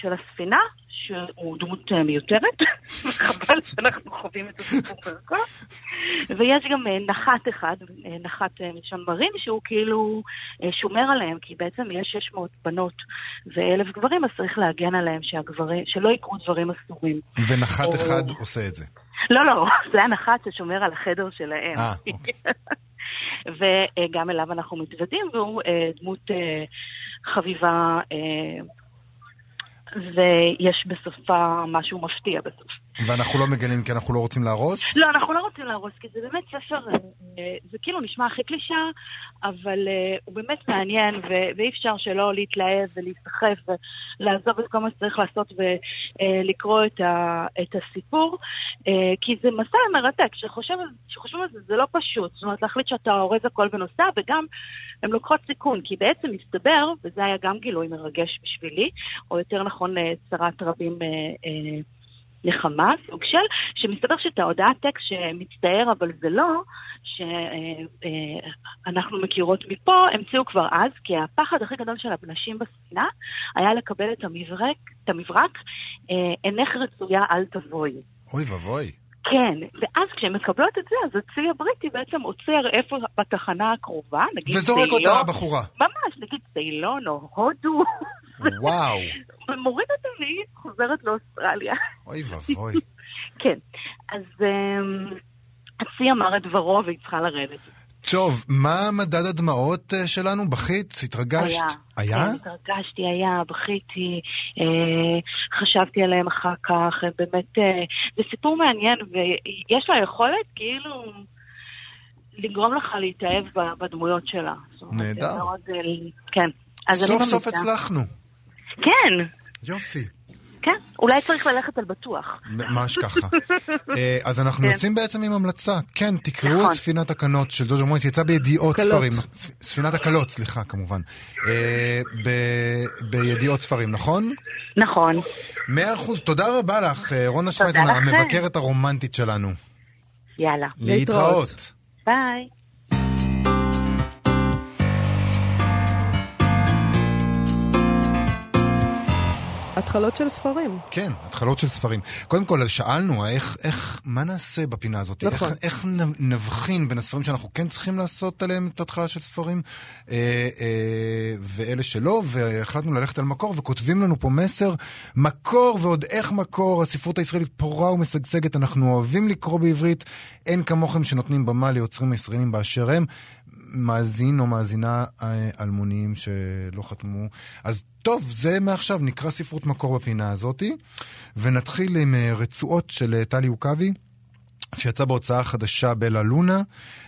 של הספינה, שהוא דמות אה, מיותרת, (laughs) חבל שאנחנו חווים את הסיפור דרכו. ויש גם אה, נחת אחד, אה, נחת מלשון מרים, שהוא כאילו שומר עליהם, כי בעצם יש 600 בנות ואלף גברים, אז צריך להגן עליהם שהגברים, שלא יקרו דברים אסורים. ונחת או- אחד עושה את זה. לא, לא, (laughs) זה הנחת ששומר על החדר שלהם. אה, (laughs) אוקיי. וגם אליו אנחנו מתוודעים, והוא דמות חביבה, ויש בסופה משהו מפתיע בסוף. ואנחנו לא מגלים כי אנחנו לא רוצים להרוס? לא, אנחנו לא רוצים להרוס, כי זה באמת ספר, אה, אה, זה כאילו נשמע הכי קלישה, אבל אה, הוא באמת מעניין, ו- ואי אפשר שלא להתלהב ולהיסחף ולעזוב את כל מה שצריך לעשות ולקרוא את, ה- את הסיפור, כי זה מסע מרתק, כשחושב- כשחושבים על זה זה לא פשוט, זאת אומרת להחליט שאתה אורז הכל ונוסע, וגם הן לוקחות סיכון, כי בעצם מסתבר, וזה היה גם גילוי מרגש בשבילי, או יותר נכון צרת רבים אה, אה, נחמה, סוג של, שמסתבר שאת ההודעת טקסט שמצטער אבל זה לא, שאנחנו מכירות מפה, המציאו כבר אז, כי הפחד הכי גדול של הנשים בספינה היה לקבל את המברק, את המברק, אה, אינך רצויה אל תבואי. אוי ואבוי. כן, ואז כשהן מקבלות את זה, אז הצי הבריטי בעצם עוצר איפה בתחנה הקרובה, נגיד וזורק אותה הבחורה. ממש, נגיד ציילון או הודו, וואו. (laughs) ומוריד אותה והיא חוזרת לאוסטרליה. אוי (laughs) ואבוי. כן, אז אמ, הצי אמר את דברו והיא צריכה לרדת. טוב, מה מדד הדמעות אה, שלנו? בכית? התרגשת? היה? כן, התרגשתי, היה, בכיתי, אה, חשבתי עליהם אחר כך, באמת, אה, זה סיפור מעניין, ויש לה יכולת כאילו לגרום לך להתאהב בדמויות שלה. נהדר. מאוד, אה, כן. סוף סוף. הצלחנו. כן, יופי. כן, אולי צריך ללכת על בטוח. ממש ככה. אה, אז אנחנו כן. יוצאים בעצם עם המלצה. כן, תקראו נכון. את ספינת הקנות של דוז'ו מויס, יצא בידיעות קלות. ספרים. ספ- ספינת הקלות, סליחה, כמובן. אה, ב- בידיעות ספרים, נכון? נכון. מאה אחוז, תודה רבה לך, אה, רונה שפייזן. המבקרת הרומנטית שלנו. יאללה. להתראות. ביי. התחלות של ספרים. כן, התחלות של ספרים. קודם כל, שאלנו, איך, איך, מה נעשה בפינה הזאת? נכון. איך, איך נבחין בין הספרים שאנחנו כן צריכים לעשות עליהם את ההתחלה של ספרים, אה, אה, ואלה שלא, והחלטנו ללכת על מקור, וכותבים לנו פה מסר, מקור ועוד איך מקור, הספרות הישראלית פורה ומשגשגת, אנחנו אוהבים לקרוא בעברית, אין כמוכם שנותנים במה ליוצרים הישראלים באשר הם. מאזין או מאזינה אה, אלמוניים שלא חתמו. אז טוב, זה מעכשיו, נקרא ספרות מקור בפינה הזאתי, ונתחיל עם אה, רצועות של אה, טלי עוקבי. שיצא בהוצאה חדשה בלה לונה.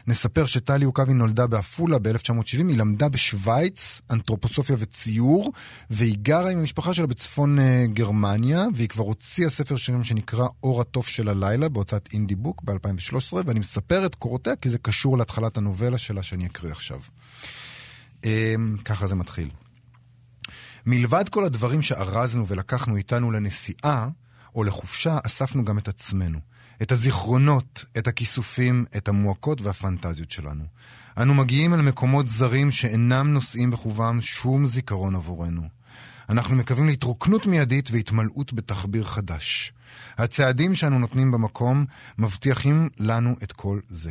נספר שטלי עוקבי נולדה בעפולה ב-1970, היא למדה בשוויץ, אנתרופוסופיה וציור, והיא גרה עם המשפחה שלה בצפון uh, גרמניה, והיא כבר הוציאה ספר שירים שנקרא אור התוף של הלילה, בהוצאת אינדי בוק ב-2013, ואני מספר את קורותיה כי זה קשור להתחלת הנובלה שלה שאני אקריא עכשיו. Um, ככה זה מתחיל. מלבד כל הדברים שארזנו ולקחנו איתנו לנסיעה או לחופשה, אספנו גם את עצמנו. את הזיכרונות, את הכיסופים, את המועקות והפנטזיות שלנו. אנו מגיעים אל מקומות זרים שאינם נושאים בחובם שום זיכרון עבורנו. אנחנו מקווים להתרוקנות מיידית והתמלאות בתחביר חדש. הצעדים שאנו נותנים במקום מבטיחים לנו את כל זה.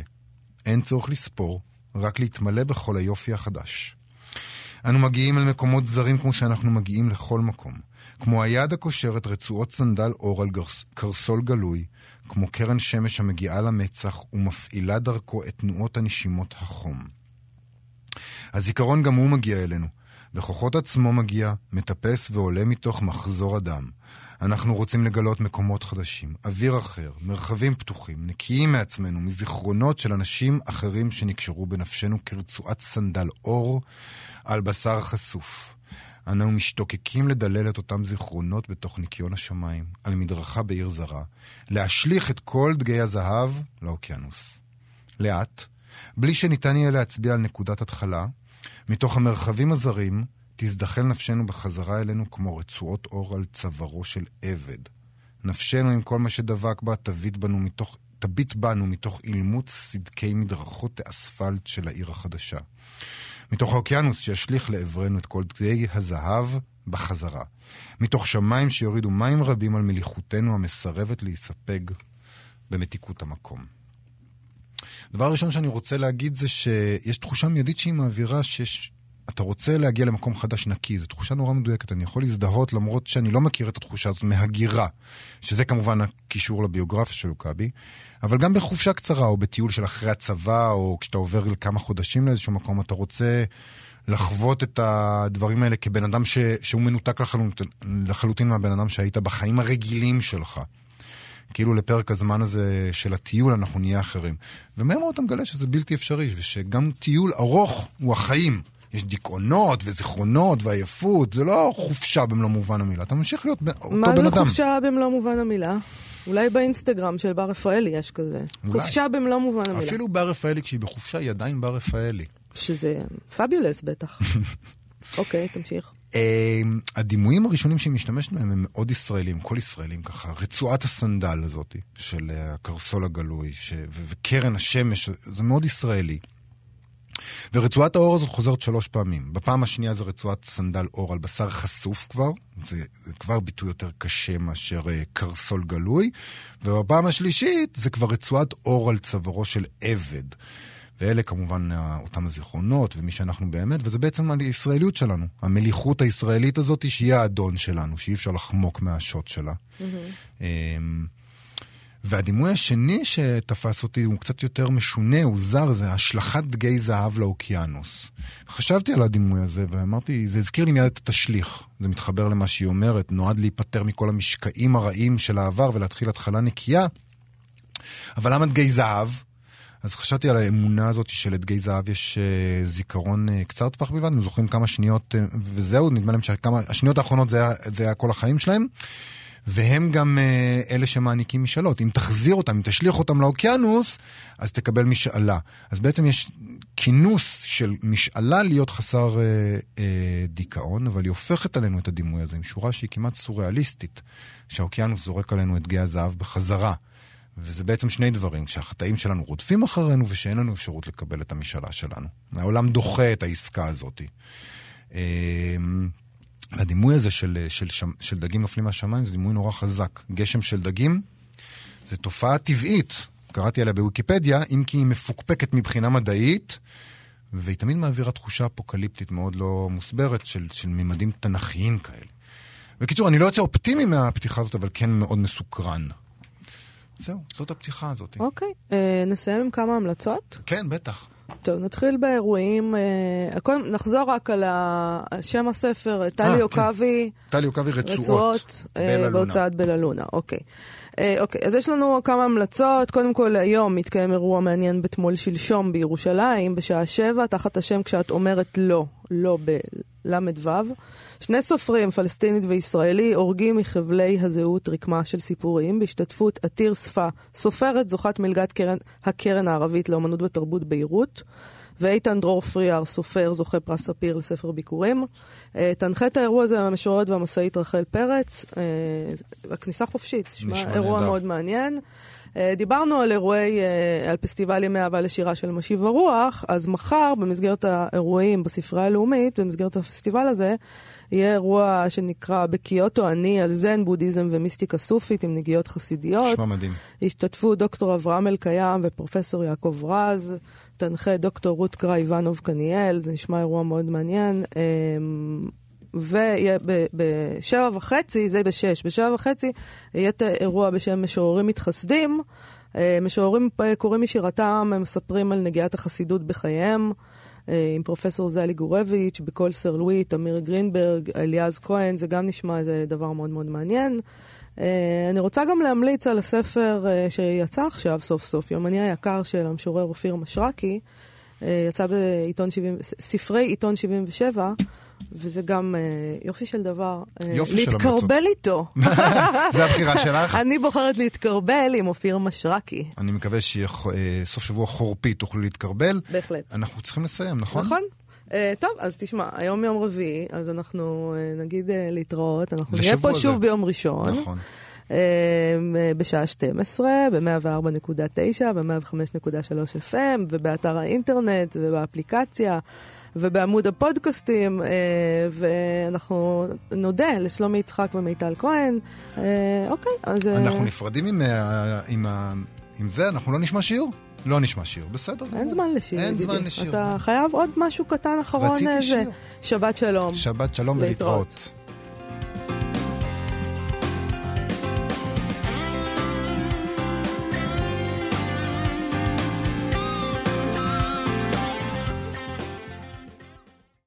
אין צורך לספור, רק להתמלא בכל היופי החדש. אנו מגיעים אל מקומות זרים כמו שאנחנו מגיעים לכל מקום. כמו היד הקושרת רצועות סנדל עור על גרס, קרסול גלוי, כמו קרן שמש המגיעה למצח ומפעילה דרכו את תנועות הנשימות החום. הזיכרון גם הוא מגיע אלינו. בכוחות עצמו מגיע, מטפס ועולה מתוך מחזור הדם. אנחנו רוצים לגלות מקומות חדשים, אוויר אחר, מרחבים פתוחים, נקיים מעצמנו, מזיכרונות של אנשים אחרים שנקשרו בנפשנו כרצועת סנדל עור על בשר חשוף. אנו משתוקקים לדלל את אותם זיכרונות בתוך ניקיון השמיים, על מדרכה בעיר זרה, להשליך את כל דגי הזהב לאוקיינוס. לאט, בלי שניתן יהיה להצביע על נקודת התחלה, מתוך המרחבים הזרים, תזדחל נפשנו בחזרה אלינו כמו רצועות אור על צווארו של עבד. נפשנו עם כל מה שדבק בה תביט בנו מתוך תביט בנו מתוך אילמות סדקי מדרכות האספלט של העיר החדשה. מתוך האוקיינוס שישליך לעברנו את כל דגי הזהב בחזרה. מתוך שמיים שיורידו מים רבים על מליחותנו המסרבת להיספג במתיקות המקום. הדבר הראשון שאני רוצה להגיד זה שיש תחושה מיידית שהיא מעבירה שיש... אתה רוצה להגיע למקום חדש נקי, זו תחושה נורא מדויקת. אני יכול להזדהות למרות שאני לא מכיר את התחושה הזאת מהגירה, שזה כמובן הקישור לביוגרפיה של לוקאבי, אבל גם בחופשה קצרה או בטיול של אחרי הצבא, או כשאתה עובר לכמה חודשים לאיזשהו מקום, אתה רוצה לחוות את הדברים האלה כבן אדם ש... שהוא מנותק לחלוטין, לחלוטין מהבן אדם שהיית בחיים הרגילים שלך. כאילו לפרק הזמן הזה של הטיול אנחנו נהיה אחרים. ומהר מאוד אתה מגלה שזה בלתי אפשרי, ושגם טיול ארוך הוא החיים. יש דיכאונות וזיכרונות ועייפות, זה לא חופשה במלוא מובן המילה, אתה ממשיך להיות אותו בן אדם. מה זה חופשה במלוא מובן המילה? אולי באינסטגרם של בר רפאלי יש כזה. אולי. חופשה במלוא מובן המילה. אפילו בר רפאלי, כשהיא בחופשה, היא עדיין בר רפאלי. שזה פביולס בטח. (laughs) אוקיי, תמשיך. אמ, הדימויים הראשונים שהיא משתמשת בהם הם מאוד ישראלים, כל ישראלים ככה. רצועת הסנדל הזאת של אה, הקרסול הגלוי ש... וקרן השמש, זה מאוד ישראלי. ורצועת האור הזאת חוזרת שלוש פעמים. בפעם השנייה זה רצועת סנדל אור על בשר חשוף כבר, זה, זה כבר ביטוי יותר קשה מאשר uh, קרסול גלוי, ובפעם השלישית זה כבר רצועת אור על צווארו של עבד. ואלה כמובן אותם הזיכרונות ומי שאנחנו באמת, וזה בעצם הישראליות שלנו. המליחות הישראלית הזאת שהיא האדון שלנו, שאי אפשר לחמוק מהשוט שלה. Mm-hmm. והדימוי השני שתפס אותי הוא קצת יותר משונה, הוא זר, זה השלכת דגי זהב לאוקיינוס. חשבתי על הדימוי הזה ואמרתי, זה הזכיר לי מיד את התשליך. זה מתחבר למה שהיא אומרת, נועד להיפטר מכל המשקעים הרעים של העבר ולהתחיל התחלה נקייה. אבל למה דגי זהב? אז חשבתי על האמונה הזאת שלדגי זהב יש uh, זיכרון uh, קצר טווח בלבד, הם זוכרים כמה שניות, uh, וזהו, נדמה להם שהשניות האחרונות זה היה, זה היה כל החיים שלהם. והם גם uh, אלה שמעניקים משאלות. אם תחזיר אותם, אם תשליך אותם לאוקיינוס, אז תקבל משאלה. אז בעצם יש כינוס של משאלה להיות חסר uh, uh, דיכאון, אבל היא הופכת עלינו את הדימוי הזה עם שורה שהיא כמעט סוריאליסטית, שהאוקיינוס זורק עלינו את גיא הזהב בחזרה. וזה בעצם שני דברים, שהחטאים שלנו רודפים אחרינו ושאין לנו אפשרות לקבל את המשאלה שלנו. העולם דוחה את העסקה הזאת. הדימוי הזה של, של, של, של דגים נופלים מהשמיים זה דימוי נורא חזק. גשם של דגים זה תופעה טבעית, קראתי עליה בוויקיפדיה, אם כי היא מפוקפקת מבחינה מדעית, והיא תמיד מעבירה תחושה אפוקליפטית מאוד לא מוסברת של, של ממדים תנכיים כאלה. בקיצור, אני לא יוצא אופטימי מהפתיחה הזאת, אבל כן מאוד מסוקרן. זהו, זאת הפתיחה הזאת. אוקיי, אה, נסיים עם כמה המלצות? כן, בטח. טוב, נתחיל באירועים. אה, קודם נחזור רק על שם הספר, טלי אה, עוקבי. כן. טלי עוקבי רצועות. רצועות אה, בהוצאת בללונה, אוקיי. אה, אוקיי, אז יש לנו כמה המלצות. קודם כל, היום מתקיים אירוע מעניין בתמול שלשום בירושלים, בשעה שבע, תחת השם כשאת אומרת לא, לא בל"ו. שני סופרים, פלסטינית וישראלי, הורגים מחבלי הזהות רקמה של סיפורים, בהשתתפות עתיר שפה, סופרת זוכת מלגת קרן, הקרן הערבית לאמנות ותרבות ביירות. ואיתן דרור פריאר, סופר, זוכה פרס ספיר לספר ביקורים. אה, תנחה את האירוע הזה המשוררת והמשאית רחל פרץ. אה, הכניסה חופשית, נשמע אירוע נדע. מאוד מעניין. אה, דיברנו על אירועי, על פסטיבל ימי אהבה לשירה של משיב הרוח, אז מחר, במסגרת האירועים בספרייה הלאומית, במסגרת הפסטיבל הזה, יהיה אירוע שנקרא בקיוטו אני על זן, בודהיזם ומיסטיקה סופית עם נגיעות חסידיות. נשמע מדהים. השתתפו דוקטור אברהם אלקיים ופרופסור יעקב רז. תנחה דוקטור רות קרא איוונוב קניאל, זה נשמע אירוע מאוד מעניין. אמ, ויהיה בשבע וחצי, זה בשש, בשבע וחצי יהיה את האירוע בשם משוררים מתחסדים. אה, משוררים קוראים משירתם, הם מספרים על נגיעת החסידות בחייהם. אה, עם פרופסור זלי גורביץ', בקול סר לואי, תמיר גרינברג, אליעז כהן, זה גם נשמע איזה דבר מאוד מאוד מעניין. אה, אני רוצה גם להמליץ על הספר אה, שיצא עכשיו סוף סוף, יומני היקר של המשורר אופיר משרקי, יצא בעיתון 70, ספרי עיתון 77, וזה גם uh, יופי של דבר. Uh, יופי. להתקרבל איתו. (laughs) זה הבחירה שלך? אני בוחרת להתקרבל עם אופיר משרקי. אני מקווה שיהיה uh, סוף שבוע חורפי, תוכלו להתקרבל. בהחלט. אנחנו צריכים לסיים, נכון? נכון. Uh, טוב, אז תשמע, היום יום רביעי, אז אנחנו uh, נגיד uh, להתראות, אנחנו נהיה פה שוב ביום ראשון. נכון. בשעה 12, ב-104.9, ב-105.3 FM, ובאתר האינטרנט, ובאפליקציה. ובעמוד הפודקאסטים, אה, ואנחנו נודה לשלומי יצחק ומיטל כהן. אה, אוקיי, אז... אה, אנחנו נפרדים עם, עם, עם זה, אנחנו לא נשמע שיר? לא נשמע שיר, בסדר. אין זמן לשיר. אין זמן לשיר. אתה חייב עוד משהו קטן אחרון. רציתי שיר. שבת שלום. שבת שלום ולהתראות.